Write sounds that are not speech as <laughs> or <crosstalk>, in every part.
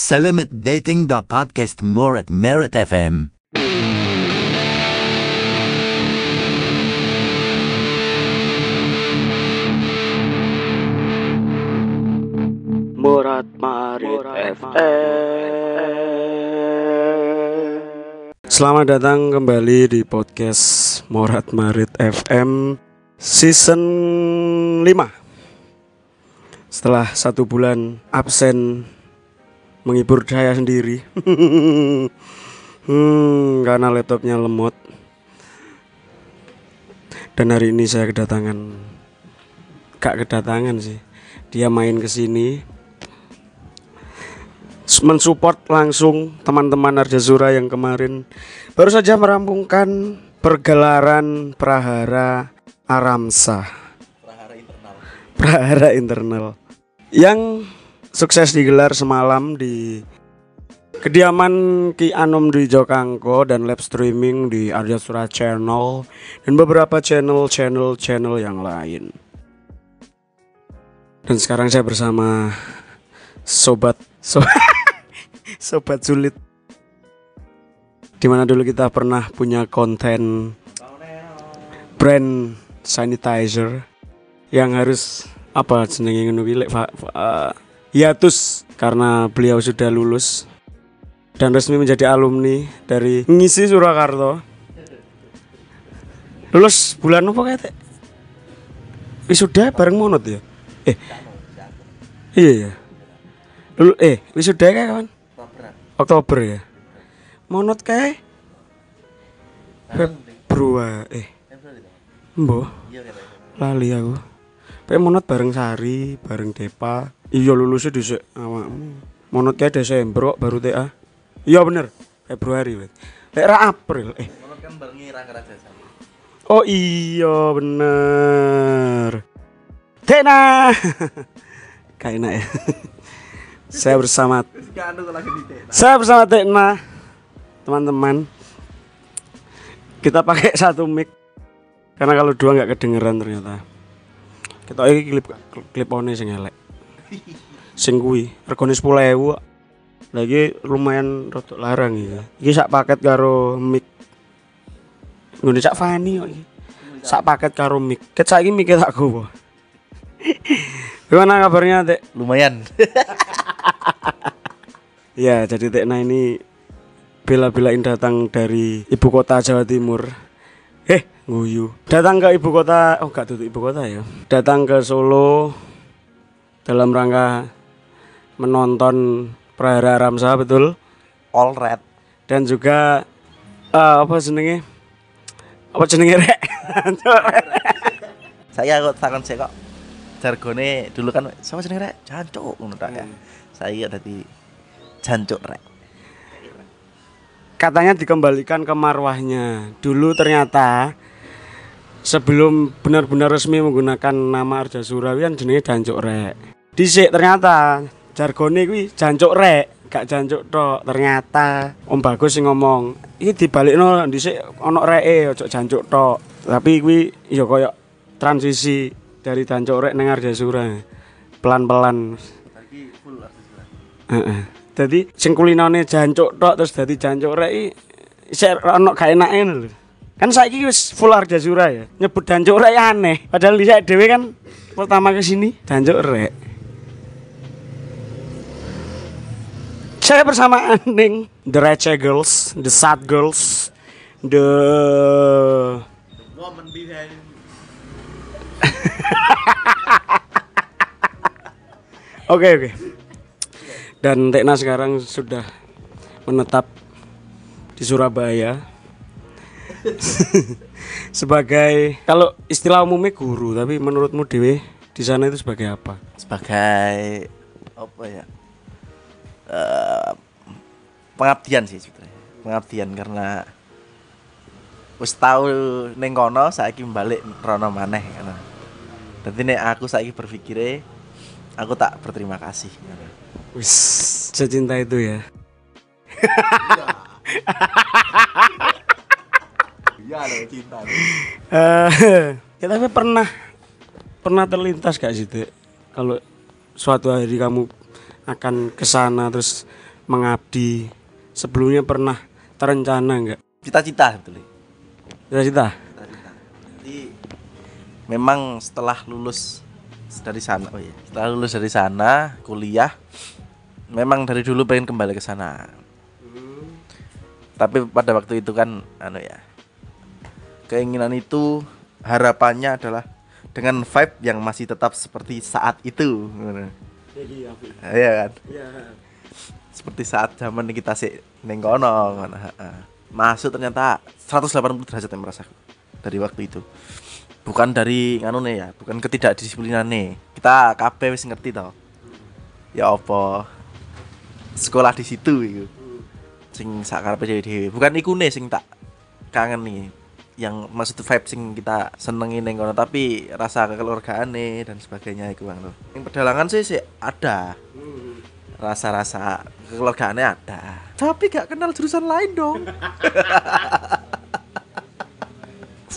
Selamat dating the podcast more at Merit FM. Murat Marit FM. Selamat datang kembali di podcast Morat Marit FM season 5 Setelah satu bulan absen menghibur saya sendiri hmm, Karena laptopnya lemot Dan hari ini saya kedatangan Gak kedatangan sih Dia main ke sini mensupport langsung teman-teman Arjazura yang kemarin baru saja merampungkan pergelaran Prahara Aramsa. Prahara internal. Prahara internal. Yang sukses digelar semalam di kediaman Ki Anom di Jokangko dan live streaming di Arjazura Channel dan beberapa channel-channel channel yang lain. Dan sekarang saya bersama sobat sobat <laughs> sobat sulit di mana dulu kita pernah punya konten brand sanitizer yang harus apa kuwi uh, hiatus karena beliau sudah lulus dan resmi menjadi alumni dari ngisi Surakarta lulus bulan apa kayak wisuda bareng monot ya eh iya ya lulus eh wisuda kayak kawan Oktober ya. Monot kae. Februari eh. Mbok. Lali aku. Kayak monot bareng Sari, bareng Depa. Iya lulusnya dhisik awakmu. Monot kae Desember kok baru TA. Iya bener, Februari wet. Lek ra April eh. Monot kan Oh iya bener. Tena. <laughs> Kayak enak ya. <laughs> Saya bersama Saya bersama Tekna Teman-teman Kita pakai satu mic Karena kalau dua nggak kedengeran ternyata Kita ini klip klip one sing elek Sing kuwi regane 10.000 Lagi lumayan rotok larang ya. Iki sak paket karo mic Ngene sak Fani kok iki. Sak paket karo mic. Ket saiki mic tak gowo. <laughs> Gimana kabarnya, Tek? Lumayan. <laughs> ya, jadi Tekna ini bela-belain datang dari ibu kota Jawa Timur. Eh, nguyu. Datang ke ibu kota, oh gak tutup ibu kota ya. Datang ke Solo dalam rangka menonton Prahara Ramsa betul. All red. Dan juga uh, apa jenenge? Apa jenenge rek? <laughs> Saya kok tangan saya kok jargone dulu kan sama jenenge rek jancuk ngono ta ya. Saya dadi jancuk rek. Katanya dikembalikan ke marwahnya. Dulu ternyata sebelum benar-benar resmi menggunakan nama Arja Surawian jenenge jancuk rek. Dhisik ternyata jargone kuwi jancuk rek, gak jancuk tok. Ternyata Om Bagus sing ngomong, "Iki dibalikno dhisik ana reke, ojo jancuk tok." Tapi kuwi ya koyo transisi dari Dancuk Rek nang Arjasura. Pelan-pelan. Lagi full. Heeh. Dadi sing kulinane jancuk tok terus dadi jancuk rek iki isih ono gak enake lho. Kan saiki wis full Arjasura ya. Nyebut jancuk rek ya aneh. Padahal dhisik dhewe kan pertama ke sini rek. Saya bersama Aning, The Receh Girls, The Sad Girls, The Woman behind <laughs> Oke oke. Dan Tekna sekarang sudah menetap di Surabaya <laughs> sebagai kalau istilah umumnya guru, tapi menurutmu Dewi di sana itu sebagai apa? sebagai apa ya? Eh, pengabdian sih sebetulnya. Pengabdian karena wis tau ning kono saiki balik rono maneh ngono. Dadi nek aku saiki berpikire aku tak berterima kasih. Wis secinta itu ya. <laughs> <laughs> Iya lo cinta. Eh, ya tapi pernah pernah terlintas gak sih Dek? Kalau suatu hari kamu akan ke sana terus mengabdi sebelumnya pernah terencana enggak Cita-cita betul. cita-cita Cita-cita. Jadi memang setelah lulus dari sana, oh iya, setelah lulus dari sana kuliah, memang dari dulu pengen kembali ke sana. Tapi pada waktu itu kan, anu ya, keinginan itu harapannya adalah dengan vibe yang masih tetap seperti saat itu. Iya kan? Seperti saat zaman kita sih neng kono. ngono, heeh. Masuk ternyata 180 derajat yang merasaku dari waktu itu. Bukan dari nganu nih ya, bukan ketidakdisiplinan nih. Kita kabeh wis ngerti toh. Ya apa? Sekolah di situ itu. Sing sakarepe dhewe-dhewe. Bukan iku nih sing tak kangen nih yang maksud vibe sing kita senengi neng kono tapi rasa kekeluargaan nih dan sebagainya itu bang tuh. Yang pedalangan sih sih ada. Rasa-rasa kekeluargaannya ada. Tapi gak kenal jurusan lain dong. <laughs>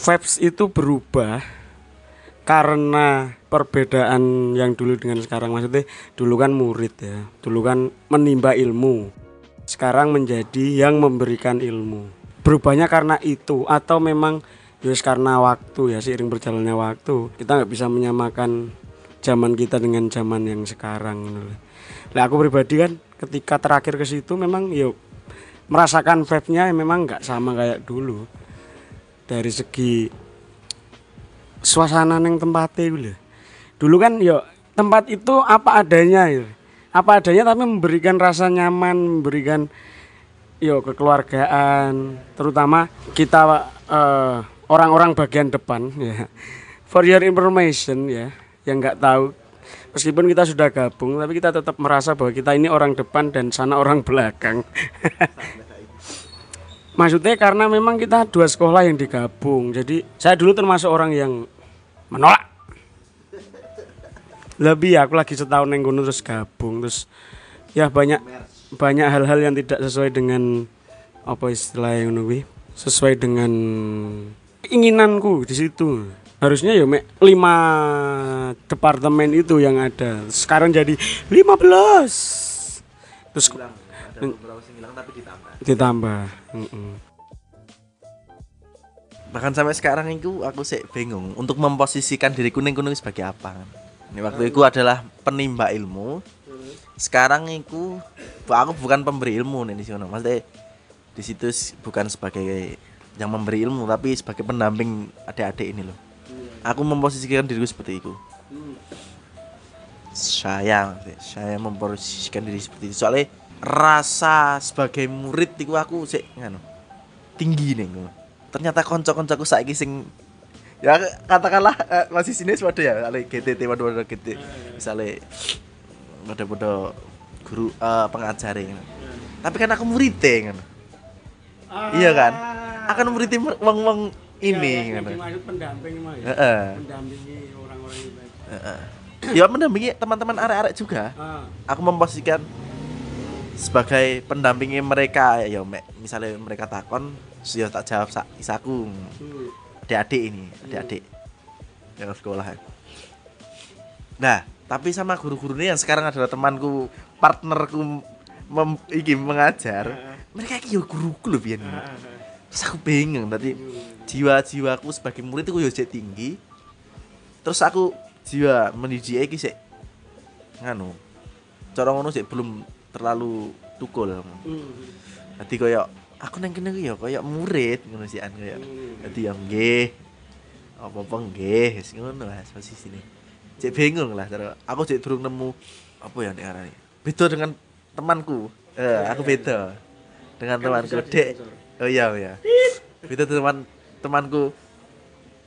Vibes itu berubah karena perbedaan yang dulu dengan sekarang. Maksudnya dulu kan murid ya. Dulu kan menimba ilmu. Sekarang menjadi yang memberikan ilmu berubahnya karena itu atau memang ya karena waktu ya seiring berjalannya waktu kita nggak bisa menyamakan zaman kita dengan zaman yang sekarang gitu. Lah aku pribadi kan ketika terakhir ke situ memang yuk merasakan vibe-nya memang nggak sama kayak dulu dari segi suasana neng tempatnya itu lho. Dulu kan yo tempat itu apa adanya ya. Apa adanya tapi memberikan rasa nyaman, memberikan yo kekeluargaan, terutama kita eh, orang-orang bagian depan ya. For your information ya, yang nggak tahu meskipun kita sudah gabung tapi kita tetap merasa bahwa kita ini orang depan dan sana orang belakang. <laughs> Maksudnya karena memang kita dua sekolah yang digabung. Jadi saya dulu termasuk orang yang menolak. Lebih aku lagi setahun yang terus gabung terus ya banyak banyak hal-hal yang tidak sesuai dengan apa istilah yang kuwi sesuai dengan keinginanku di situ. Harusnya ya mek 5 departemen itu yang ada. Sekarang jadi 15. Terus ada beberapa sing hilang tapi ditambah ditambah. Mm-mm. bahkan sampai sekarang itu aku sih bingung untuk memposisikan diriku ning kono sebagai apa. Ini waktu itu adalah penimba ilmu. Sekarang itu aku bukan pemberi ilmu nih di sana. Maksudnya di situ bukan sebagai yang memberi ilmu tapi sebagai pendamping adik-adik ini loh. Aku memposisikan diriku seperti itu. Saya maksudnya, saya memposisikan diri seperti itu. Soalnya rasa sebagai murid itu aku sih nganu tinggi nih ternyata konco-koncoku saiki sing ya katakanlah eh, masih sini pada ya GTT waduh waduh GT misalnya pada pada guru eh, pengajar ya tapi kan aku murid kan iya kan akan murid wong wong ini ngono. pendamping mah ya. Heeh. Mendampingi orang-orang itu. Heeh. ya mendampingi teman-teman arek-arek juga Ah, aku memposisikan sebagai pendampingi mereka ya mek misalnya mereka takon ya tak jawab sak isaku hmm. adik-adik ini adik-adik yang sekolah nah tapi sama guru-guru ini yang sekarang adalah temanku partnerku mem, iki mengajar mereka iki guruku loh biyen terus aku bingung tadi jiwa-jiwaku sebagai murid itu yo tinggi terus aku jiwa mendidik iki sik nganu cara ngono sik belum terlalu tukul Dadi koyo aku nang kene ya koyo murid ngono sih an koyo. Dadi ya nggih. Apa-apa nggih, ngono lah posisine. Cek bingung lah cara aku cek durung nemu apa ya nek arane. Beda dengan temanku. Eh, aku beda. Dengan temanku Dek. Oh iya iya. Beda teman temanku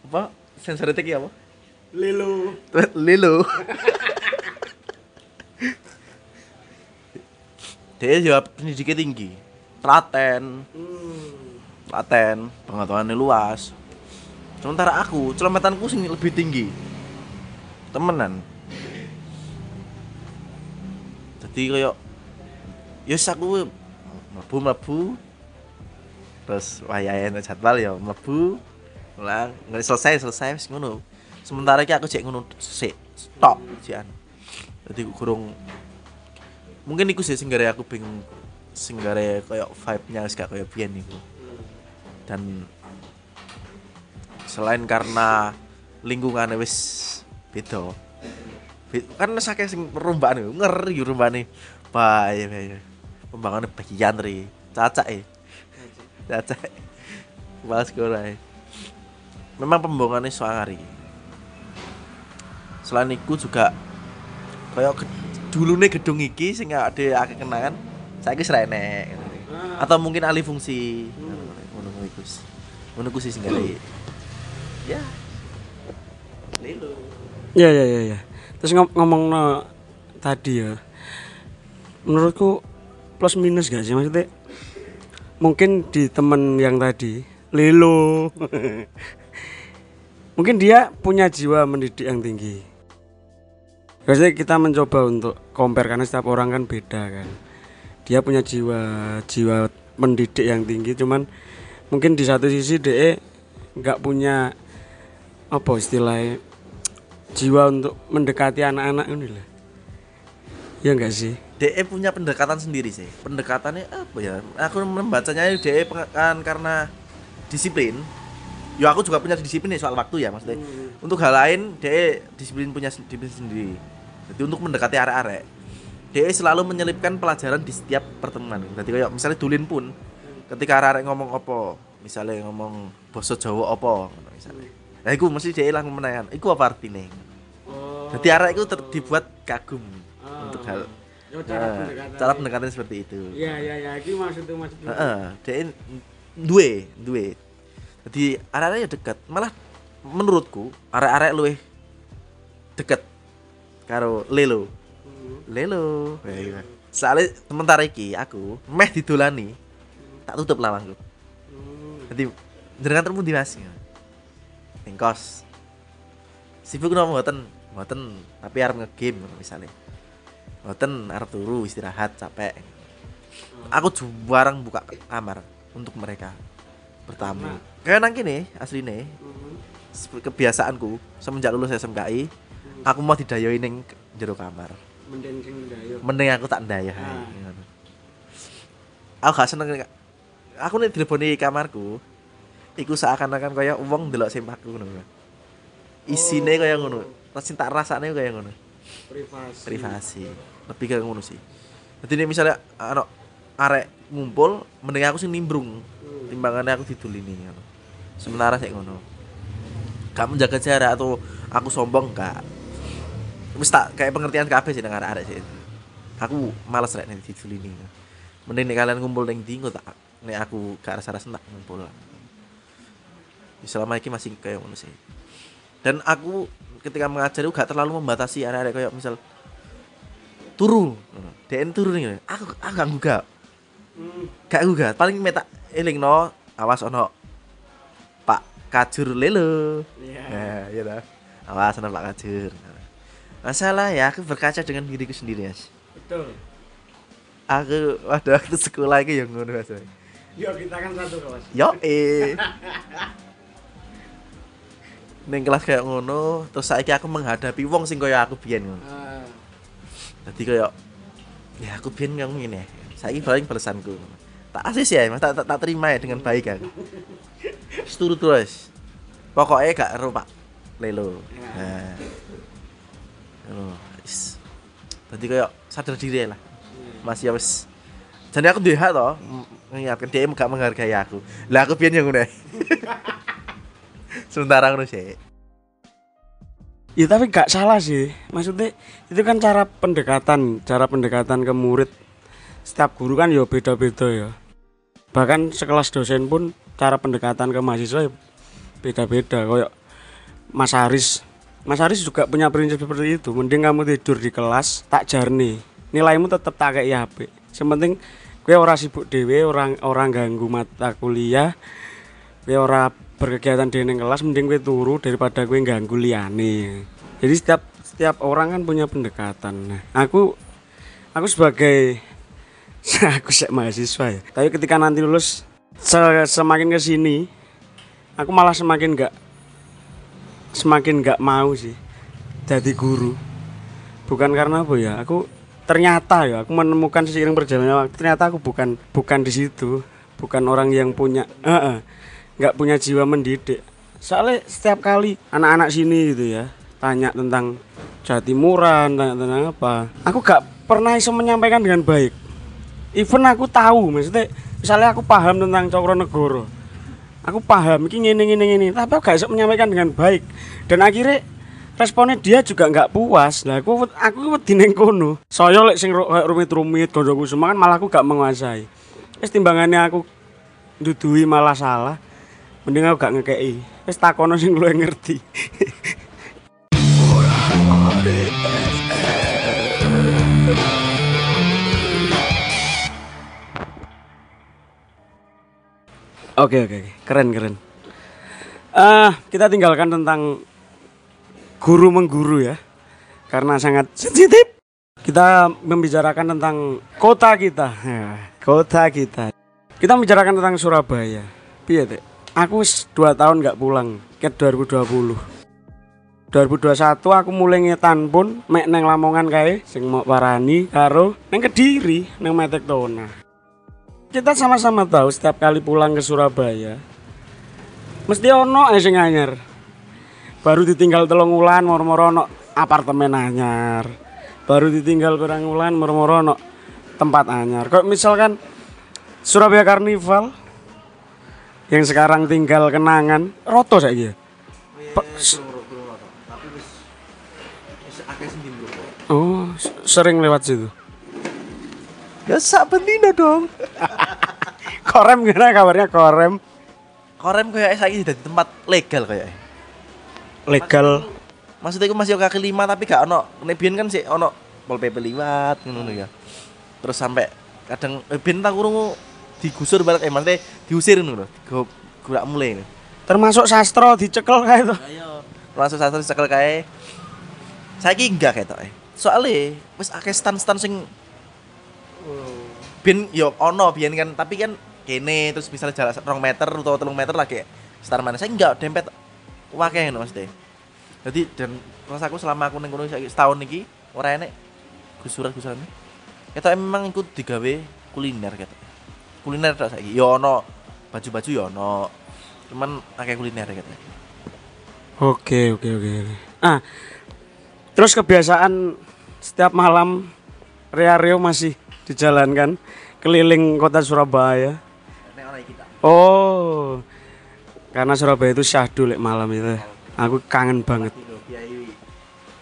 apa? Sensor detek apa? Lilo. <laughs> Lilo. Dia jawab pendidikannya tinggi, telaten, telaten, pengetahuannya luas. Sementara aku, celemetanku sing lebih tinggi. Temenan. Jadi kayak ya aku mlebu mlebu terus wayahe jadwal ya mlebu ulang nggak selesai selesai wis ngono sementara iki aku cek ngono sik stop jian jadi kurung mungkin iku sih sing gara aku bingung sing gare koyo vibe-nya gak koyo biyen niku. Dan selain karena lingkungannya wis beda. Be- Kan saking sing niku ngeri rumbane. Bahaya bahaya. Pembangunnya bagian ri. Cacak e. Cacak. Mas korai. Memang pembangunannya suangari. Selain itu juga kayak dulu nih gedung iki sing ada akeh kenangan saya wis ra enek atau mungkin alih fungsi ngono ngono iku sih. sing gak ya lelo Ya ya ya ya. Terus ngom ngomong tadi ya. Menurutku plus minus gak sih maksudnya? Mungkin di temen yang tadi Lilo. <laughs> Mungkin dia punya jiwa mendidik yang tinggi. Biasanya kita mencoba untuk compare karena setiap orang kan beda kan. Dia punya jiwa jiwa mendidik yang tinggi cuman mungkin di satu sisi DE nggak punya apa istilahnya jiwa untuk mendekati anak-anak ini lah. Ya enggak sih? DE punya pendekatan sendiri sih. Pendekatannya apa ya? Aku membacanya DE kan karena disiplin. Ya aku juga punya disiplin nih soal waktu ya maksudnya. Untuk hal lain DE disiplin punya disiplin sendiri. Jadi untuk mendekati arek-arek. DE selalu menyelipkan pelajaran di setiap pertemuan. Jadi kayak misalnya dulin pun ketika arek-arek ngomong apa? Misalnya ngomong bahasa Jawa apa ngono misalnya nah itu mesti DE lah menayan itu apa artinya jadi arek itu ter- dibuat kagum untuk hal Nah, cara pendekatan seperti itu. Iya iya iya, iki maksudnya maksudnya. Heeh, dhek duwe, duwe. Jadi arek-arek ya dekat. Malah menurutku arek-arek luwih deket karo Lelo. Lelo. Ya, iya. Soalnya sementara iki aku meh didolani tak tutup lawangku. Jadi jenengan termu di Mas. Kos. Sibuk nopo mboten? Mboten, tapi arep nge-game misalnya. Mboten arep turu istirahat capek. Aku barang buka kamar untuk mereka bertamu. Kayak nang kene asline sep- kebiasaanku semenjak lulus SMKI aku mau didayoi ning jero kamar. Mending. Mending aku tak ndayah. Ah. Aku gak seneng aku nih teleponi kamarku. Iku seakan-akan kaya wong ndelok sempakku ngono. Isine kaya ngono. Terus tak rasane kaya ngono. Privasi. privasi. Lebih ke ngono sih. Jadi ini misalnya ano arek ngumpul mending aku sing nimbrung. Timbangannya aku didulini ngono. Sementara sih ngono. Gak menjaga jarak atau aku sombong gak. Wis tak kayak pengertian kabeh sih dengan arek sih aku males rek nek didulini. Mending nek kalian ngumpul ning ndi tak nek aku gak rasa-rasa tak ngumpul. Ya, selama ini masih kayak ngono sih. Dan aku ketika mengajari gak terlalu membatasi arek-arek kayak misal turu DN turu nih aku aku gak gugah gak gugah paling meta eling no awas ono Pak Kajur lelo Iya. ya ya dah. Awas ono Pak Kajur. Masalah ya aku berkaca dengan diriku sendiri mas. Betul. aku waduh waktu sekolah lagi yang ngono mas. Yuk kita kan satu kawas. yo eh <laughs> Neng kelas kayak ngono, terus saiki aku menghadapi wong sing kaya aku biyen ngono. Ah. Jadi kayak ya aku biyen yang ngene. Saiki paling balesanku. Tak asis ya, Mas, tak, tak, tak terima ya dengan baik kan. Seturu terus. Pokoknya gak ero Pak Lelo. Nah. Ngono. Wis. Dadi kayak sadar diri lah. Mas ya wis. Jadi aku duwe hak to, mengingatkan dia gak menghargai aku. Lah aku biyen yang ngono. <laughs> Sementara ngono sih. Ya tapi gak salah sih. Maksudnya itu kan cara pendekatan, cara pendekatan ke murid. Setiap guru kan ya beda-beda ya. Bahkan sekelas dosen pun cara pendekatan ke mahasiswa ya beda-beda. Kayak Mas Haris. Mas Haris juga punya prinsip seperti itu. Mending kamu tidur di kelas, tak jarni. Nilaimu tetap tak kayak HP. Sementing gue ora sibuk dewe, orang orang ganggu mata kuliah. Gue ora berkegiatan di neng kelas mending gue turu daripada gue ganggu liane jadi setiap setiap orang kan punya pendekatan. Nah aku aku sebagai <laughs> aku sek mahasiswa ya. Tapi ketika nanti lulus se- semakin ke sini aku malah semakin nggak semakin nggak mau sih jadi guru. Bukan karena apa ya aku ternyata ya aku menemukan seiring berjalannya waktu ternyata aku bukan bukan di situ. Bukan orang yang punya eh, eh, nggak punya jiwa mendidik. Soalnya setiap kali anak-anak sini gitu ya tanya tentang Jawa Timuran tanya tentang apa aku gak pernah bisa menyampaikan dengan baik. Even aku tahu maksudnya misalnya aku paham tentang Cokronegoro aku paham ini ini ini ini tapi aku gak bisa menyampaikan dengan baik. Dan akhirnya responnya dia juga nggak puas. Lah aku aku wedi ning kono. Saya lek sing ru- rumit-rumit koncoku semua kan malah aku gak menguasai. Wis timbangannya aku dudui malah salah mending aku gak ngekei wis takono sing luwih ngerti Oke oke keren keren. Ah kita tinggalkan tentang guru mengguru ya, karena sangat sensitif. Kita membicarakan tentang kota kita, Ya, kota kita. Kita membicarakan tentang Surabaya. Piye Teh? Aku wis 2 tahun nggak pulang ke 2020. 2021 aku mulai ngetan pun mek neng Lamongan kae sing mau parani karo neng Kediri neng Metek Tona. Kita sama-sama tahu setiap kali pulang ke Surabaya mesti ono ae sing anyar. Baru ditinggal telung wulan moro-moro ono apartemen anyar. Baru ditinggal pirang wulan moro-moro ono tempat anyar. Kok misalkan Surabaya Karnival yang sekarang tinggal kenangan roto saja. Pe- s- Tapi wis wis akeh sing bro. Oh, sering lewat situ. Ya sak bendino dong. <laughs> Korem gimana kabarnya korem? Korem kayak saiki dadi tempat legal kayak. Legal. Maksudnya aku masih kaki lima tapi gak ono. Nek biyen kan sih ono pol pp liwat ngono ya. Terus sampai kadang eh, tak kurungu digusur balik eh maksudnya diusir ngono lho. Digo gak mulai. Termasuk sastro dicekel kayak itu. Ayo. Langsung satu cekel kae. Saiki enggak kayak tok. eh. Soale wis akeh stan-stan sing bin yo ono biyen kan tapi kan kene terus misalnya jarak 2 meter atau 3 meter lagi star mana saya enggak dempet wakeh ngono Mas De. Jadi dan rasaku selama aku ning kono setahun iki ora enek gusuran-gusuran. Kita emang ikut digawe kuliner gitu. Kuliner tok saiki. Yo ono baju-baju yo ono. Cuman akeh kuliner gitu. Oke, oke, oke. oke. Ah. Terus kebiasaan setiap malam Rea-Reo masih dijalankan keliling kota Surabaya. Oh. Karena Surabaya itu syahdu lek malam itu. Aku kangen banget.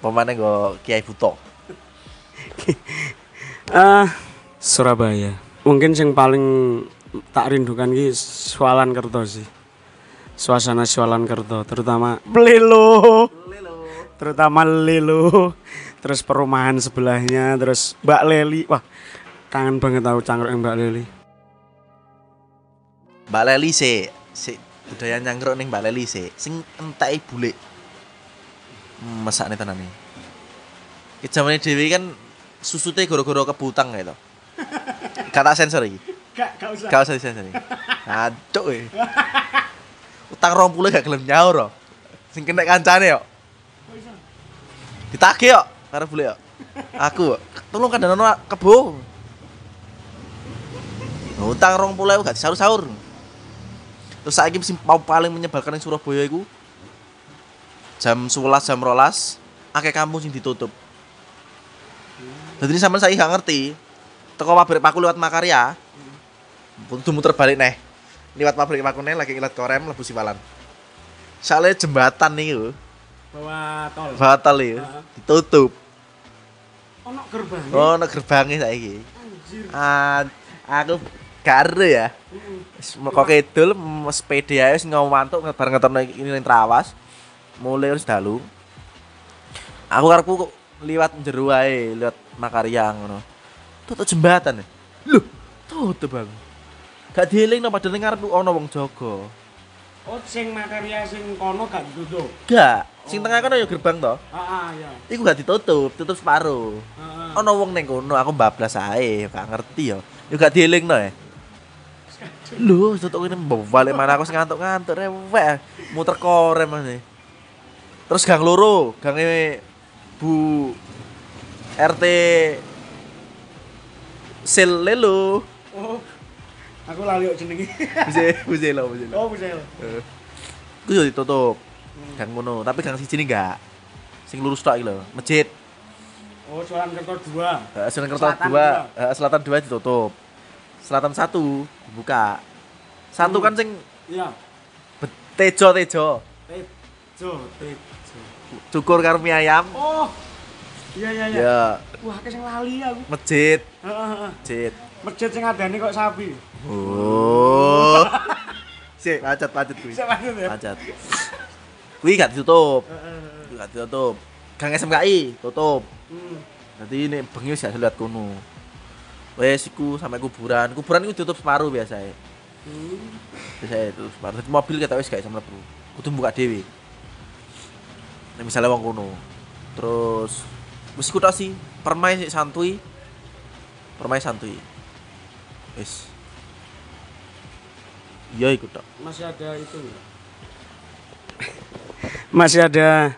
Pemane nggo Kiai Buto. <laughs> Ah, Surabaya. Mungkin yang paling tak rindukan ki Swalan Kerto sih. Suasana Swalan Kerto, terutama Lelo. Terutama Lelo. Terus perumahan sebelahnya, terus Mbak Leli. Wah, kangen banget tahu cangkruk yang Mbak Leli. Mbak Leli sih, si budaya nyangkruk ning Mbak Leli sih, sing entek bule. Mesakne tenan iki. Ki jamane dhewe kan susute gara-gara kebutang gitu. Kata sensor iki. Gak, gak usah. Gak usah disensor. Aduh. Utang 20 gak gelem nyaur kok. Sing kena kancane yo. Ditagih yo karo bule yo. Aku tolong kandhanono kebo. Utang 20 gak disaur-saur. Terus saiki sing mau paling menyebalkan ning Surabaya iku jam 11 jam 12 akeh kampung sing ditutup. Jadi sampean saiki gak ngerti. Teko pabrik paku lewat Makarya. Kudu muter balik neh. Liwat pabrik paku neh lagi ngilat korem lebu siwalan. Soalnya jembatan nih yuk, Bawa tol. batal nih ditutup. Ono gerbang. Oh, no gerbangnya saiki. Ah, aku karo ya. Wis Kok kidul sepeda ae wis ngomantuk bareng ngeterno ini ning Trawas. Mulai wis dalu. Aku karepku kok liwat jero ae, liwat Makarya ngono. Tutup jembatan. ya. Loh, tutup Bang. Gak dieling no padahal ngarep ono wong jaga. Oh, sing makarya sing kono gak ditutup. Gak, sing tengah kono ya gerbang to. Ah, ah, ya. Iku gak ditutup, tutup separuh. Ah, ah. Ono wong ning kono, aku bablas ae, gak ngerti ya. Yo gak dieling no ya. Lho, tutup ini balik mana aku ngantuk-ngantuk rewek. Muter korem mas Terus gang loro, gang Bu RT sel lelo. Oh. Aku lali kok jenenge. Buse lo buse lo. Oh, bisa. Ku yo ditutup. Gang ngono, tapi gang siji ini enggak. Sing lurus tok iki lho, masjid. Oh, Jalan Kerto 2. Heeh, Sunan Kerto Selatan 2, dua. heeh, Selatan 2 ditutup. Selatan 1 dibuka. Satu kan sing Iya. be- tejo-tejo. Tejo, tejo. Cukur karo mie ayam. Oh. Iya, iya, iya. Ya, Wah, akeh sing lali aku. masjid, Heeh, masjid. Masjid sing adane kok sapi. Oh. <laughs> Sik, pacet pacet kuwi. Bisa maksud ya? Pacet. Kuwi gak ditutup. Heeh, gak ditutup. Gang SMKI tutup. Hmm. Jadi ini bengi wis gak lihat kono. Wes iku sampai kuburan. Kuburan iku ditutup separuh biasa Hmm. Biasa itu separuh. Jadi mobil kita wis gak iso mlebu. Kudu buka dhewe. Nek misalnya wong kono. Terus wis tok sih, permai sik santuy. Permai santuy. Wis. Iya iku tok. Masih ada itu? <laughs> Masih ada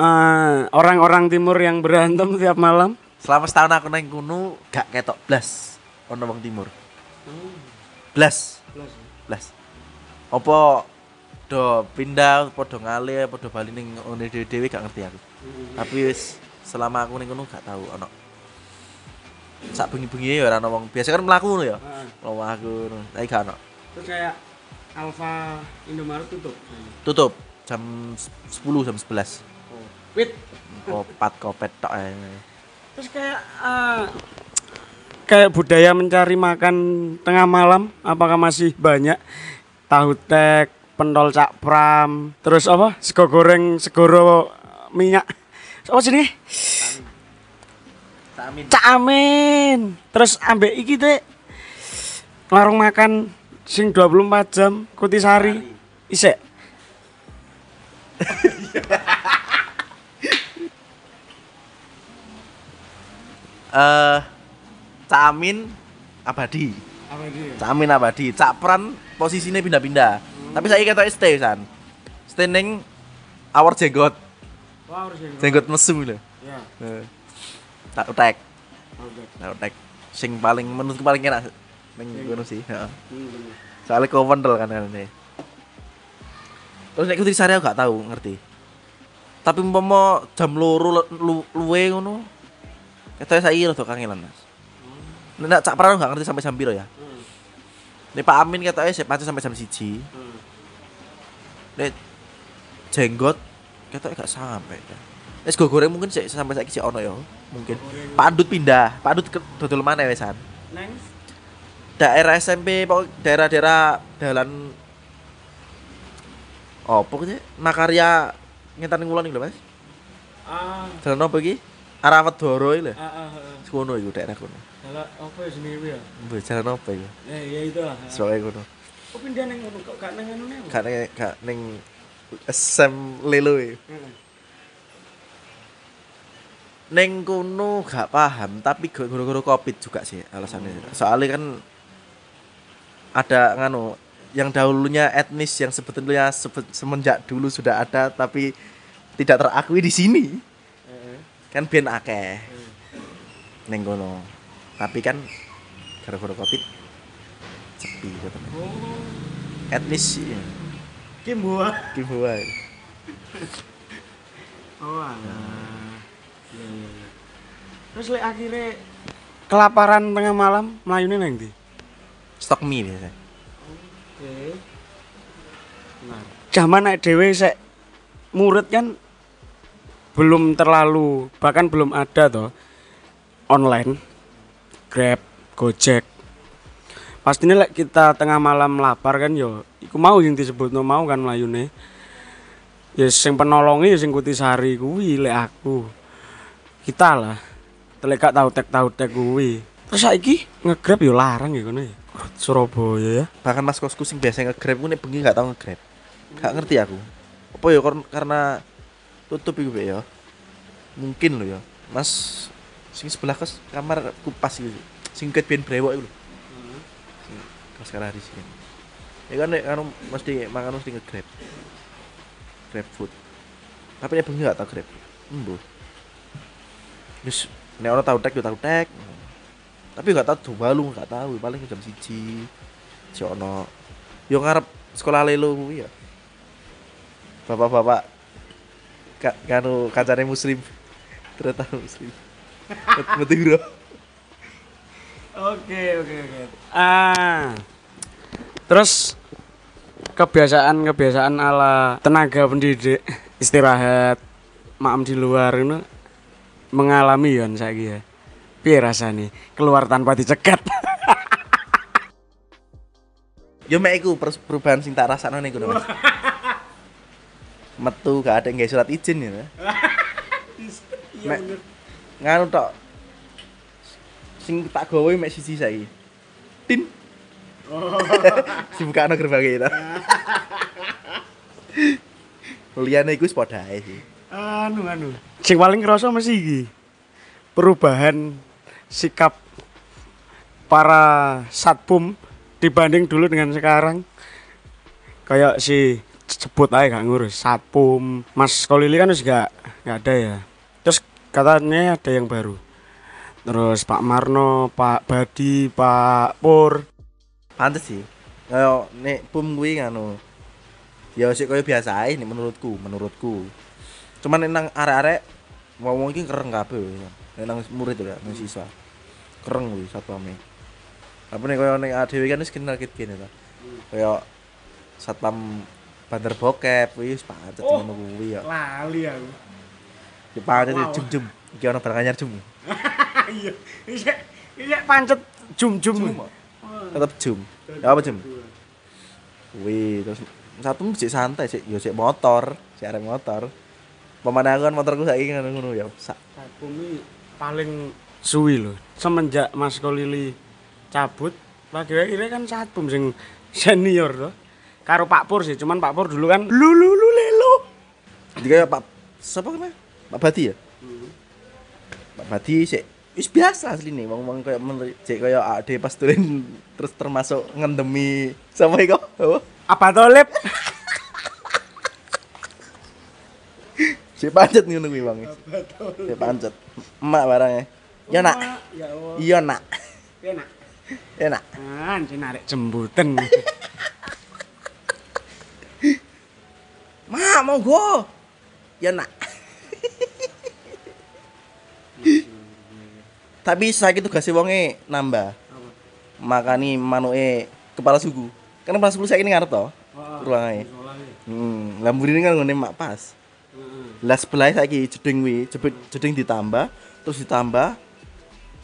eh, orang-orang timur yang berantem tiap malam. Selama setahun aku nang kono gak ketok blas ono wong timur. Blas. Blas. Apa do pindah apa do ngalih apa do bali ning ngene dhewe gak ngerti aku. Tapi wis selama aku ning kono gak tahu ono. Sak bengi-bengi ya ora ono wong. Biasa kan mlaku ngono ya. Heeh. Mlaku aku. Tapi gak ono. Terus kayak Alfa Indomaret tutup. Tutup jam 10 jam 11. Oh. Wit. Kopat kopet tok. Terus kayak eh, kayak budaya mencari makan tengah malam apakah masih banyak tahu tek, pentol cak pram, terus apa? Sego goreng, segoro minyak. Apa sini? Amin. Cak Amin. Terus ambek iki teh warung makan sing 24 jam Kutisari. Isek. <laughs> Eh Cak Amin abadi. Cak Amin abadi. Cak Pran posisinya pindah-pindah. Tapi saya ketok stay san. Stay ning awar jenggot. Wah, harus yang. Jenggot mesum lho. Ya. Heeh. Tak utek. Tak utek. Sing paling menurutku paling enak ning ngono sih, heeh. Hmm. Soalnya kowendel kan ini. Terus nek kudu sare aku gak tahu, ngerti. Tapi umpama jam loro lu- lu- luwe ngono. Ketoke saiki rada kangelan, Mas. Nek cak pernah gak ngerti sampai jam piro ya. Hmm. Nek Pak Amin ketoke sik pancet sampai jam 1. Hmm. Nek jenggot ketoke gak sampai. Wis go goreng mungkin sik sampai saiki sik ono ya, mungkin. Pak Andut pindah, Pak Andut ke- dodol mana wesan. Neng. daerah SMP pokok daerah-daerah dalan apa sih Makarya ngetan ngulon iki lho Mas Ah, dalan apa iki arah Wedoro iki lho ah, ah, ah. kono iku daerah kono Dalah apa ya sendiri ya? Jalan apa iku Eh, ya itu lah. soalnya kono Oh pindah neng ngono kok gak neng anu neng. gak ning gak ning SM Lelo Heeh. ning kono gak paham tapi gara-gara covid juga sih alasannya. Soalnya kan ada nganu yang dahulunya etnis yang sebetulnya sebe- semenjak dulu sudah ada tapi tidak terakui di sini. Heeh. kan ben akeh. Ning kono. Tapi kan gara-gara covid sepi katanya. Oh, etnis ya Kimboa. gimana Oh, alah. Iya, iya, iya. Terus lek akhirnya kelaparan tengah malam melayune neng ndi? stok mie biasa Oke. Nah, zaman nek dhewe sek murid kan belum terlalu bahkan belum ada toh online Grab, Gojek. Pastinya lek kita tengah malam lapar kan yo iku mau yang disebut mau kan melayune. Ya sing penolongi ya sing Kutisari kuwi lek aku. Kita lah. Lek gak tau tek tau tek kuwi. Terus saiki nge-grab yo larang ya kono ya. Surabaya ya. bahkan mas kosku sing biasa nge-grab ku nek bengi gak tau nge-grab gak ngerti aku apa ya kar- karena tutup iku ya mungkin lo ya mas sing sebelah kos kamar kupas gitu sing ket brewok iku sekarang hari sini. Ya kan nek anu mesti makan mesti nge-grab. Grab food. Tapi nek bengi gak tau grab. Embo wis nek ora tau tek yo tau tek. Tapi gak tahu balu gak tahu paling jam siji. Si ono. Yo ngarep sekolah lelo kuwi ya. Bapak-bapak ka, kanu kancane muslim. <laughs> Ternyata muslim. Bro Oke, oke, oke. Ah. Terus kebiasaan-kebiasaan ala tenaga pendidik istirahat maam di luar itu mengalami yon saiki ya. Piye rasane keluar tanpa dicegat? <laughs> yo mek iku perubahan sing tak rasakno niku lho, Mas. <laughs> metu gak ada nggak surat izin ya <laughs> Mek, nganu tok sing tak gawe mek siji saiki tin <laughs> dibukakno gerbangnya itu liyane iku wis padha ae sih anu anu. Sing paling kerasa mesti iki. Perubahan sikap para satpam dibanding dulu dengan sekarang. Kayak si sebut aja gak ngurus satpam. Mas Kolili kan wis gak gak ada ya. Terus katanya ada yang baru. Terus Pak Marno, Pak Badi, Pak Pur. Pantes sih kaya nek pum kuwi nganu ya sik kaya biasa ae nek menurutku menurutku cuman nek nang arek-arek ngomong iki kereng kabeh nek nang murid lho nang siswa kereng kuwi satpame apa nek kaya nek dhewe kan wis kenal kit kene ta kaya satpam bandar bokep wis pancet Oh. ngono kuwi ya Lali aku. Di pancet Wow. jum-jum iki ana barang anyar jum <laughs> Iya. Iya, iya pancet jum-jum. Tetep jum ya apa jum kuwi terus satu sik santai sik yo sik motor sik arek motor kan motorku saiki ngono ngono ya sak Bumi paling suwi loh. Semenjak Mas Kolili cabut, lagi kira kan satpam sing senior loh. Karo Pak Pur sih, cuman Pak Pur dulu kan lu lu lu lelo. Jadi kayak Pak siapa kan? Pak Badi ya? Pak Badi sik wis biasa asline wong-wong kaya menjek kaya ade pas turun <laughs> terus termasuk ngendemi sapa iku? Apa? Tolep <laughs> si pancet ngono kuwi wong si pancet. Emak barang ya yo nak. Iya nak. Enak enak anjir ah, narik jembuten. <laughs> Mak monggo. Yo nak. Tapi saiki tugasnya wonge nambah. Makani manuke kepala suku. Kan kepala suku saiki ngarep to. Ruange. Hmm, lah mburine kan ngene mak pas. Lah sebelah saiki jeding wi, jeding ditambah, terus ditambah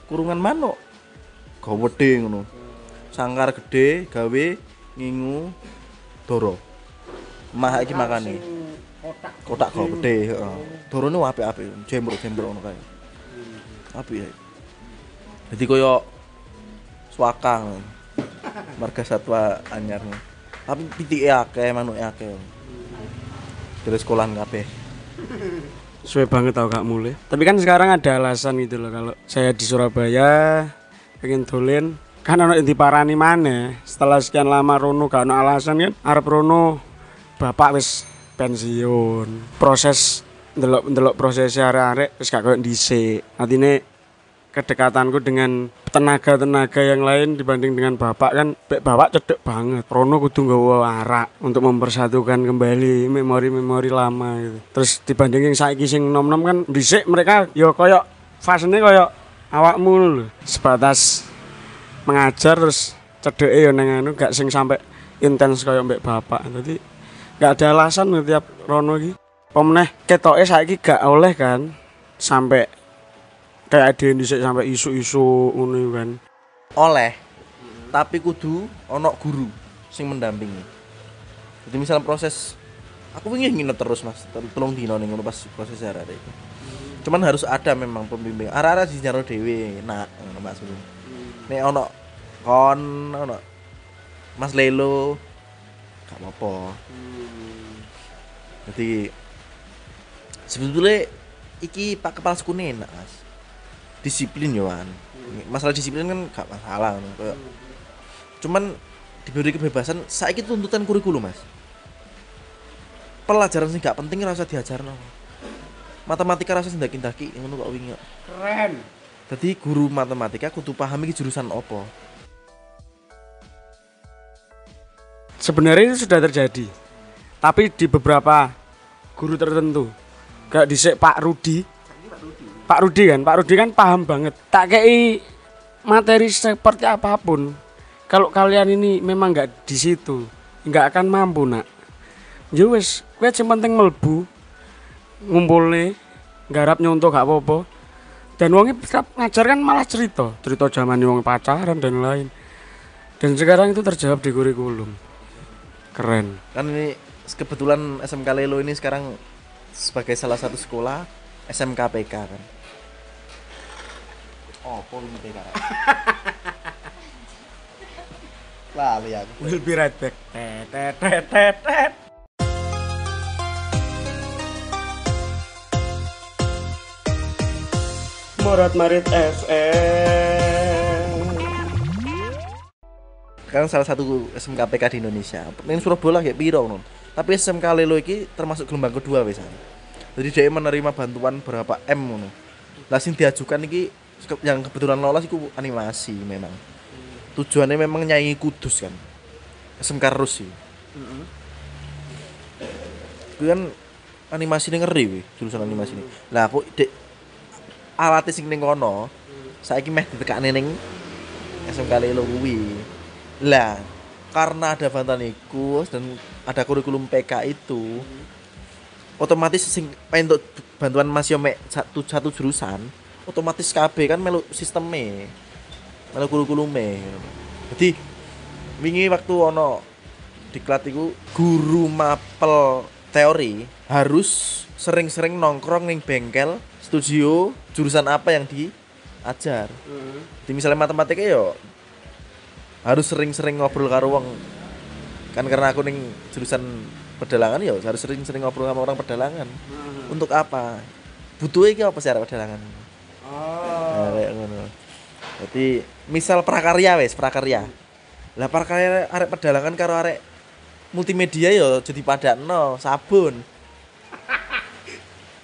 kurungan manuk. Gawedhe ngono. Sangkar gede gawe ngingu doro. Mah iki makane. Kotak kok gede, heeh. Dorone apik-apik, jembruk-jembruk ngono kae. Apik ya. Jadi koyo swakang. Marga satwa anyar. Tapi pitike akeh, manuke akeh. Terus sekolahan kabeh. Suwe banget tau gak mulai. Tapi kan sekarang ada alasan gitu loh kalau saya di Surabaya pengen dolen kan yang diparani mana setelah sekian lama Rono ono alasan kan arep Rono bapak wis pensiun proses ndelok ndelok proses arek-arek wis gak koyo dhisik artine kedekatanku dengan tenaga-tenaga yang lain dibanding dengan bapak kan bapak cedek banget. Rono kudu nggawa arak untuk mempersatukan kembali memori-memori lama gitu. Terus dibandingin saiki sing nom-nom kan dhisik mereka yo koyo fasene koyo awakmu lho. Sebatas mengajar terus cedeke yo nang anu gak sing sampai intens koyo mbek bapak. Jadi gak ada alasan tiap Rono iki. Pemeneh ketoke saiki gak oleh kan sampai kayak ada yang dhisik sampai isu-isu iku kan Oleh tapi kudu ono guru sing mendampingi. Jadi misal proses aku ingin nginep terus Mas, telung dino ngono pas proses arek itu. Cuman harus ada memang pembimbing. Arek-arek di nyaro dhewe, nak Mas. Nek ono kon ono Mas Lelo gak apa-apa. Jadi sebetulnya iki Pak Kepala Suku enak Mas. Disiplin Yohan. Masalah disiplin kan gak masalah. Kayak- Cuman diberi kebebasan saiki tuntutan kurikulum Mas. Pelajaran sing gak penting rasa diajarno. Matematika rasa sing daki-daki ngono kok wingi. keren Jadi guru matematika kudu paham iki jurusan opo. Sebenarnya itu sudah terjadi. Tapi di beberapa guru tertentu. Kayak di Pak Rudi. Pak Rudi kan, Pak Rudi kan paham banget. Tak kei materi seperti apa pun. Kalau kalian ini memang nggak di situ, nggak akan mampu nak. Wis, kowe sing penting mlebu ngumpulne, garap nyontoh gak apa-apa. Dan wongi ngajar kan malah cerita, cerita zaman wong pacaran dan lain. Dan sekarang itu terjawab di kurikulum. Keren. Kan ini kebetulan SMK Lelo ini sekarang sebagai salah satu sekolah SMK PK kan. Oh, polu PK. Lali aku. We'll be right back. Tet, tet, tet, tet. Morat Marit FM. Sekarang salah satu SMK PK di Indonesia. Ning Surabaya kayak piro non. Tapi SMK Lelo iki termasuk gelombang kedua wis. Jadi dia menerima bantuan berapa M ngono. Lah sing diajukan iki yang kebetulan lolos iku animasi memang. Tujuannya memang nyanyi Kudus kan. SMK Rus sih. Itu kan animasi ini ngeri wih, jurusan animasi ini. Lah aku dek alatnya sing ning kono saiki meh ditekakne ning SMK Lelo kuwi. Lah, karena ada bantuan iku dan ada kurikulum PK itu otomatis sing untuk bantuan masih mek satu satu jurusan otomatis KB kan melu sistemnya melu kurikulume jadi wingi waktu ono diklat iku guru mapel teori harus sering-sering nongkrong ning bengkel studio jurusan apa yang diajar. Di misalnya matematika yo harus sering-sering ngobrol karo wong. Kan karena aku ning jurusan pedalangan ya harus sering-sering ngobrol sama orang pedalangan. Untuk apa? Butuh iki apa sih arek pedalangan Nah, kayak ngono. Jadi misal prakarya wes prakarya. Lah prakarya arek pedalangan karo arek multimedia ya jadi padakno sabun.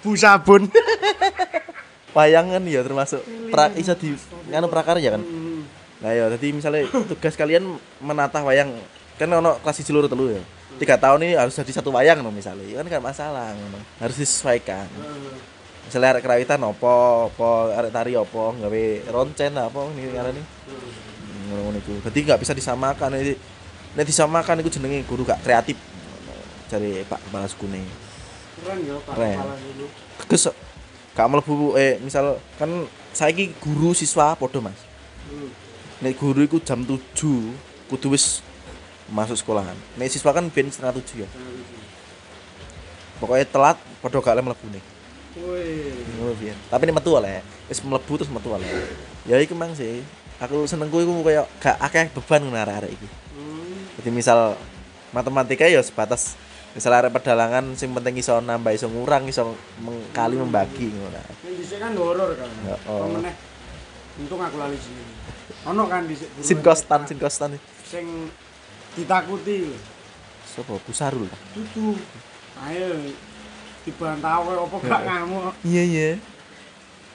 Bu sabun. <laughs> wayangan ya termasuk. Pra, iso di nganu prakarya kan? Nah ya, jadi misalnya tugas kalian menata wayang. Kan ono kelas loro telu ya. Tiga tahun ini harus jadi satu wayang no misalnya, ya kan kan masalah ngono. Harus disesuaikan. Misalnya arek kerawitan opo, opo arek tari opo, gawe roncen apa ini ngarani. Ngono iku. Jadi nggak bisa disamakan. Jadi nek disamakan iku jenenge guru gak kreatif. Cari Pak Kepala Sukune. Keren ya Pak Keren. Kepala dulu. Kes gak mlebu eh misal kan saiki guru siswa podo Mas. Nek guru iku jam 7 kudu wis masuk sekolahan. Nek siswa kan ben setengah 7 ya. Pokoknya telat podo gak mlebu nih. Ngono biyen. Tapi nek metu oleh, wis mlebu terus metu oleh. Ya iku mang sih. Aku senengku iku koyo gak akeh beban ngono arek-arek iki. Jadi misal matematika ya sebatas misal arek pedalangan sing penting iso nambah iso ngurang iso mengkali membagi ngono. Yang dhisik kan horor kan. Pemeneh. Untung aku lali sini. Ono kan dhisik Sin kostan, sin kostan. sing ditakuti lho. Sopo Busarul. Dudu. Ayo dibantah kowe apa gak ngamuk. Iya iya.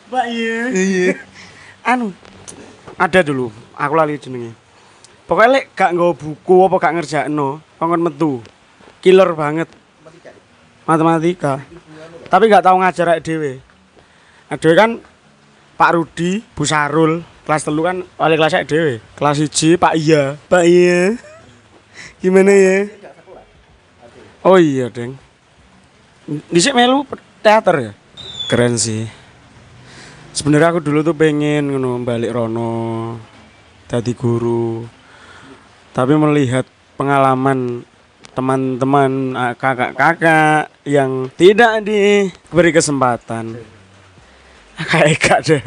Pak iya. Iya. <laughs> Anu ada dulu, aku lali jenenge. Pokoknya lek gak nggawa buku apa gak ngerjakno, kongkon metu. Killer banget. Matematika. Tapi gak tahu ngajar awake dhewe. Adewe kan Pak Rudi, Bu Sarul, kelas telu kan wali kelas awake dhewe. Kelas 1 Pak Iya. Pak Iya. <laughs> Gimana ya? Oh iya, Deng. Dhisik melu teater ya? Keren sih. Sebenarnya aku dulu tuh pengen ngono balik rono jadi guru. Tapi melihat pengalaman teman-teman kakak-kakak yang tidak diberi kesempatan. <laughs> Kayak gak deh.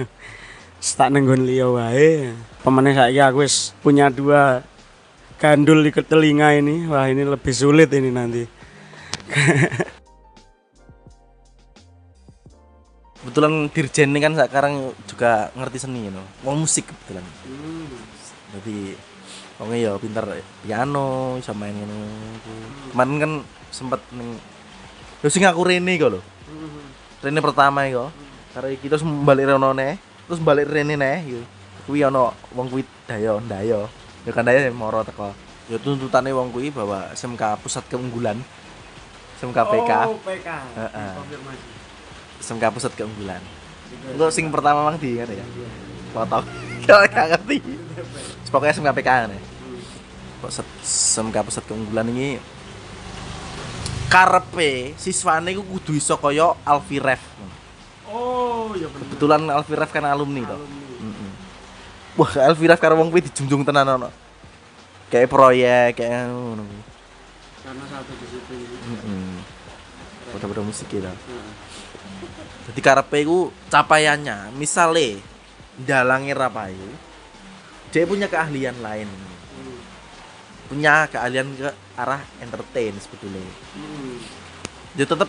Tak nenggon liya wae. Pemene saiki aku wis punya dua gandul di telinga ini. Wah, ini lebih sulit ini nanti. <laughs> Kebetulan Dirjen ini kan sekarang juga ngerti seni you know. Wong musik kebetulan. Jadi wong ya pinter piano, bisa main ngono. Kemarin kan sempet ning Yo sing aku Rene kok lho. Rene pertama iku. Karena kita terus balik rono ne. terus balik rene neh yo kuwi ana wong kuwi dayo ndayo ya kan dayo moro teko ya tuntutane wong kuwi bahwa SMK pusat keunggulan SMK PK Oh, PK. Heeh. Konfirmasi. SMK pusat keunggulan untuk sing pertama mang di kan ya foto kalau <laughs> gak ngerti pokoknya SMK PK kan ya pusat SMK pusat keunggulan ini karepe siswane ku kudu iso kaya Alfi Ref Oh, ya bener. kebetulan Alfi Ref kan alumni toh Alumni. Mm-mm. Wah, Alfi Ref karo wong kuwi dijunjung tenan ono. Kayak proyek kayak ngono. Karena satu disiplin. Heeh. Foto-foto musik gitu. Jadi karepe iku capaiannya, misale dalangi rapai. Dia punya keahlian lain. Hmm. Punya keahlian ke arah entertain sebetulnya. Hmm. Dia tetap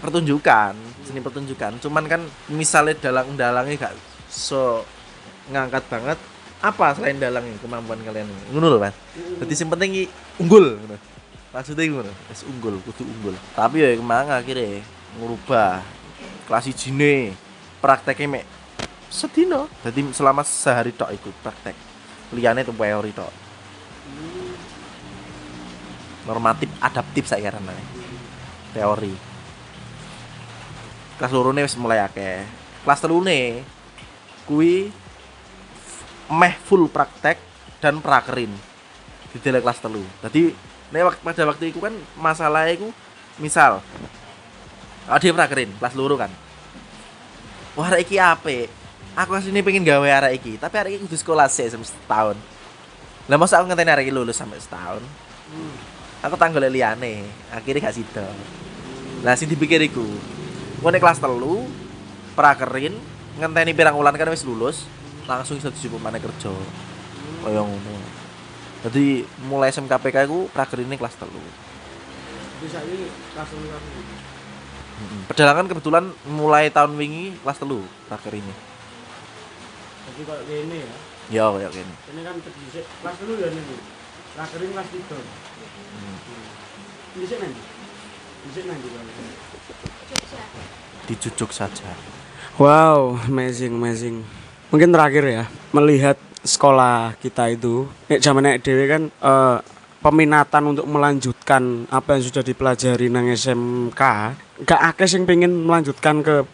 pertunjukan, seni pertunjukan. Cuman kan misalnya dalang-dalangnya gak so ngangkat banget apa selain dalangnya kemampuan kalian ngono lho Mas. Jadi sing penting unggul. Maksudnya ngono, unggul, kudu unggul. Tapi ya kemang akhirnya ngubah kelas ijine prakteknya mek sedino. Jadi selama sehari tok ikut praktek. Liyane tuh teori tok. Normatif adaptif saya karena teori. Kelas lorone wis mulai akeh. Kelas telune kuwi meh full praktek dan prakerin di dalam kelas telu. Jadi nek pada waktu itu kan masalahnya itu misal ada prakerin kelas loro kan. Wah arek iki apik. Aku asline pengen gawe arek iki, tapi arek iki kudu sekolah sih setahun. Lah masa aku ngenteni arek iki lulus sampai setahun. Hmm. Aku tanggul liane, akhirnya gak sido. Lah sing dipikir iku, nek kelas telu, prakerin, ngenteni pirang wulan kan wis lulus, langsung iso dijupuk mana kerja. Kaya ngono. Jadi mulai SMKPK iku prakerine kelas telu. Saya ini kelas dulu Padahal kan kebetulan mulai tahun wingi kelas telu prakerine. Jadi kalau ini ya, Ya kayak gini. ini kan dhisik kelas dulu ya ini. Rakerin kelas tiga. Dhisik nanti. Dhisik nanti kalau. Dijujuk saja. Wow, amazing, amazing. Mungkin terakhir ya, melihat sekolah kita itu, nek zaman nek dewe kan eh, peminatan untuk melanjutkan apa yang sudah dipelajari nang SMK, gak akeh sing pengen melanjutkan ke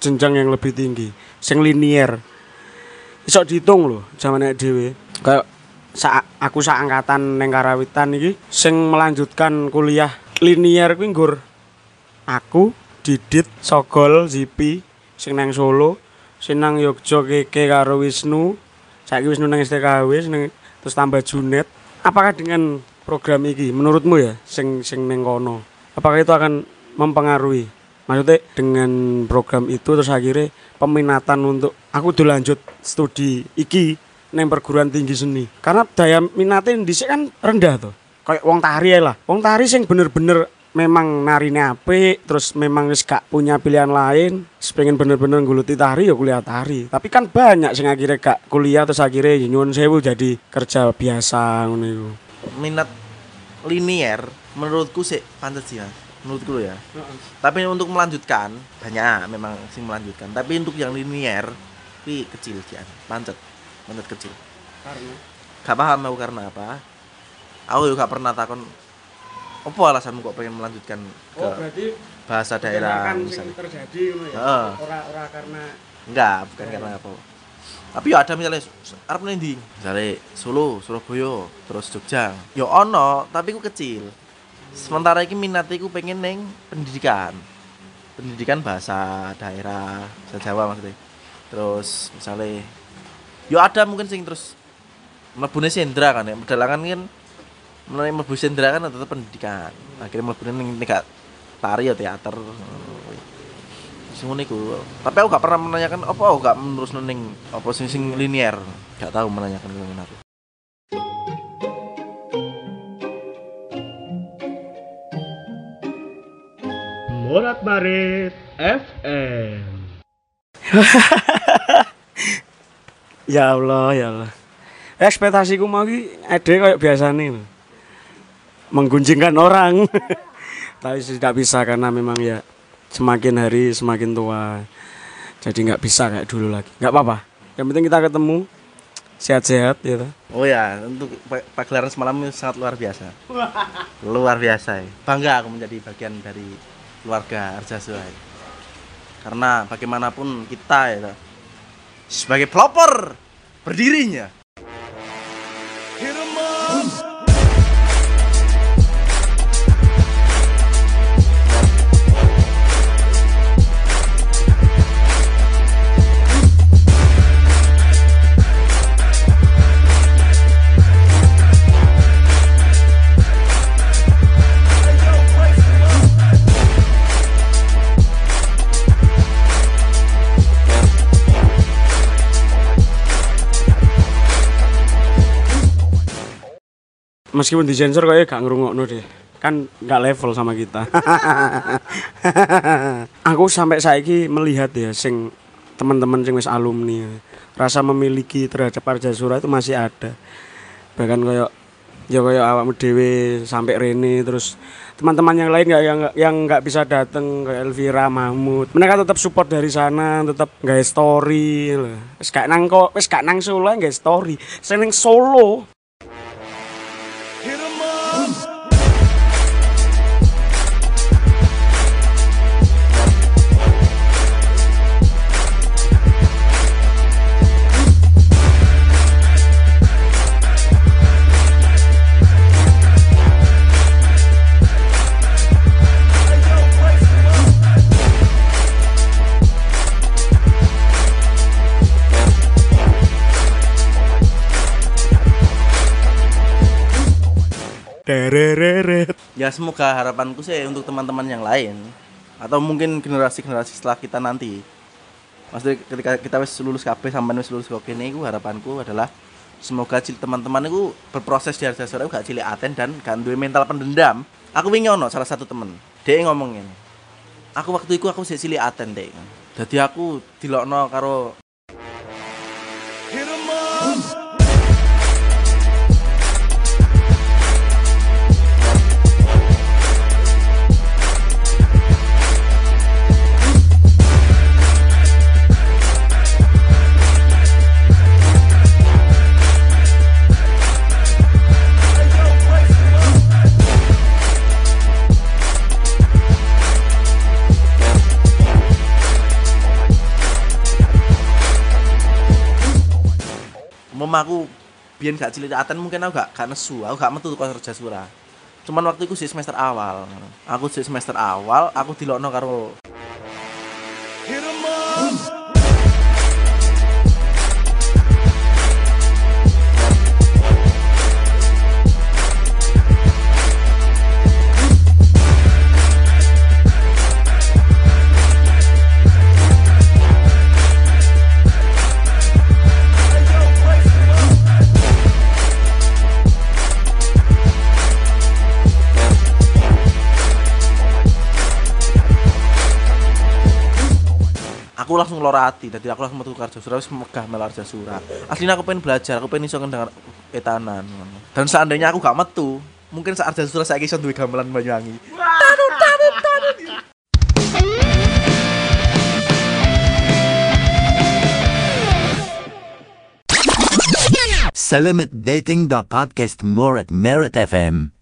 jenjang yang lebih tinggi, sing linier. Iso dihitung loh, zaman nek dewe. Kayak sa aku sak angkatan neng karawitan iki sing melanjutkan kuliah linier kuwi nggur aku Didit Sogol Zipi sing nang Solo sing nang Yogya Keke karo Wisnu saiki Wisnu nang STKW terus tambah Junet apakah dengan program iki menurutmu ya sing sing neng kono apakah itu akan mempengaruhi? Maksudnya dengan program itu terus akhirnya peminatan untuk aku udah lanjut studi iki neng perguruan tinggi seni. Karena daya minatnya di kan rendah tuh kayak wong tari lah. Wong tari sing bener-bener memang narine apik terus memang wis gak punya pilihan lain pengen bener-bener nguluti tari ya kuliah tari tapi kan banyak sing akhirnya gak kuliah terus akhirnya ya nyuwun sewu jadi kerja biasa ngono iku Minat linier menurutku sih pantas sih Mas. Menurutku ya. Tapi untuk melanjutkan banyak memang sih melanjutkan. Tapi untuk yang linier tapi kecil sih pancet pancet kecil. karena Gak paham aku karena apa. Aku juga pernah takon apa alasanmu kok pengen melanjutkan ke oh berarti bahasa daerah misalnya. terjadi ya Heeh. ora ora karena Enggak, bukan karena apa. Tapi ya ada misalnya arep ndi? Misalnya Solo, Surabaya, terus Jogja. Ya ono, tapi ku kecil. Sementara iki minat iku pengen neng pendidikan. Pendidikan bahasa daerah, bahasa Jawa maksudnya. Terus misalnya ya ada mungkin sing terus mlebune sendra kan ya. Pedalangan kan mulai mlebu sendra kan tetap pendidikan. Akhirnya mlebune ning ning tari ya teater. Sing ngono iku. Tapi aku gak pernah menanyakan apa aku gak menerus ning apa sing sing linier. Gak tahu menanyakan ke aku. Morat Barit FM. <laughs> ya Allah, ya Allah. Ekspektasiku mau ki ade kayak biasa nih. Menggunjingkan orang. <laughs> Tapi tidak bisa karena memang ya semakin hari semakin tua. Jadi nggak bisa kayak dulu lagi. Nggak apa-apa. Yang penting kita ketemu sehat-sehat toh. Oh ya, untuk pa- pagelaran semalam ini sangat luar biasa. Luar biasa ya. Bangga aku menjadi bagian dari keluarga Arjasura. ya. Karena bagaimanapun kita ya sebagai pelopor berdirinya. Meskipun disensor kayaknya gak ngerungokno deh. Kan nggak level sama kita. <laughs> Aku sampai saiki melihat ya sing teman-teman sing wis alumni rasa memiliki terhadap Arjasura itu masih ada. Bahkan kayak ya kayak awakmu dhewe sampai Rene terus teman-teman yang lain nggak yang yang nggak bisa datang kayak Elvira Mahmud mereka tetap support dari sana tetap nggak story loh wis gak nang kok gak nang Solo nggak story saya nang Solo Dereret. Ya semoga harapanku sih untuk teman-teman yang lain atau mungkin generasi-generasi setelah kita nanti. Maksudnya ketika kita wis lulus kabeh sampai wis lulus kok kene iku harapanku adalah semoga cil teman-teman itu berproses di Arjasura gak cilik aten dan gak duwe mental pendendam. Aku wingi ono salah satu temen, dia ngomong ngene. Aku waktu itu aku sik cilik aten dek. Jadi aku dilokno karo memaku biyen gak cilik aten mungkin aku gak gak nesu, aku gak metu kok Arjasura. Cuman waktu itu sih semester awal. Aku sih semester awal, aku dilokno karo aku langsung lora hati jadi aku langsung metu ke Arjasura wis megah mel Arjasura aslinya aku pengen belajar aku pengen iso ngendang etanan dan seandainya aku gak metu mungkin saat Arjasura saya iso duwe gamelan Banyuwangi. Selamat dating the podcast more at Merit FM.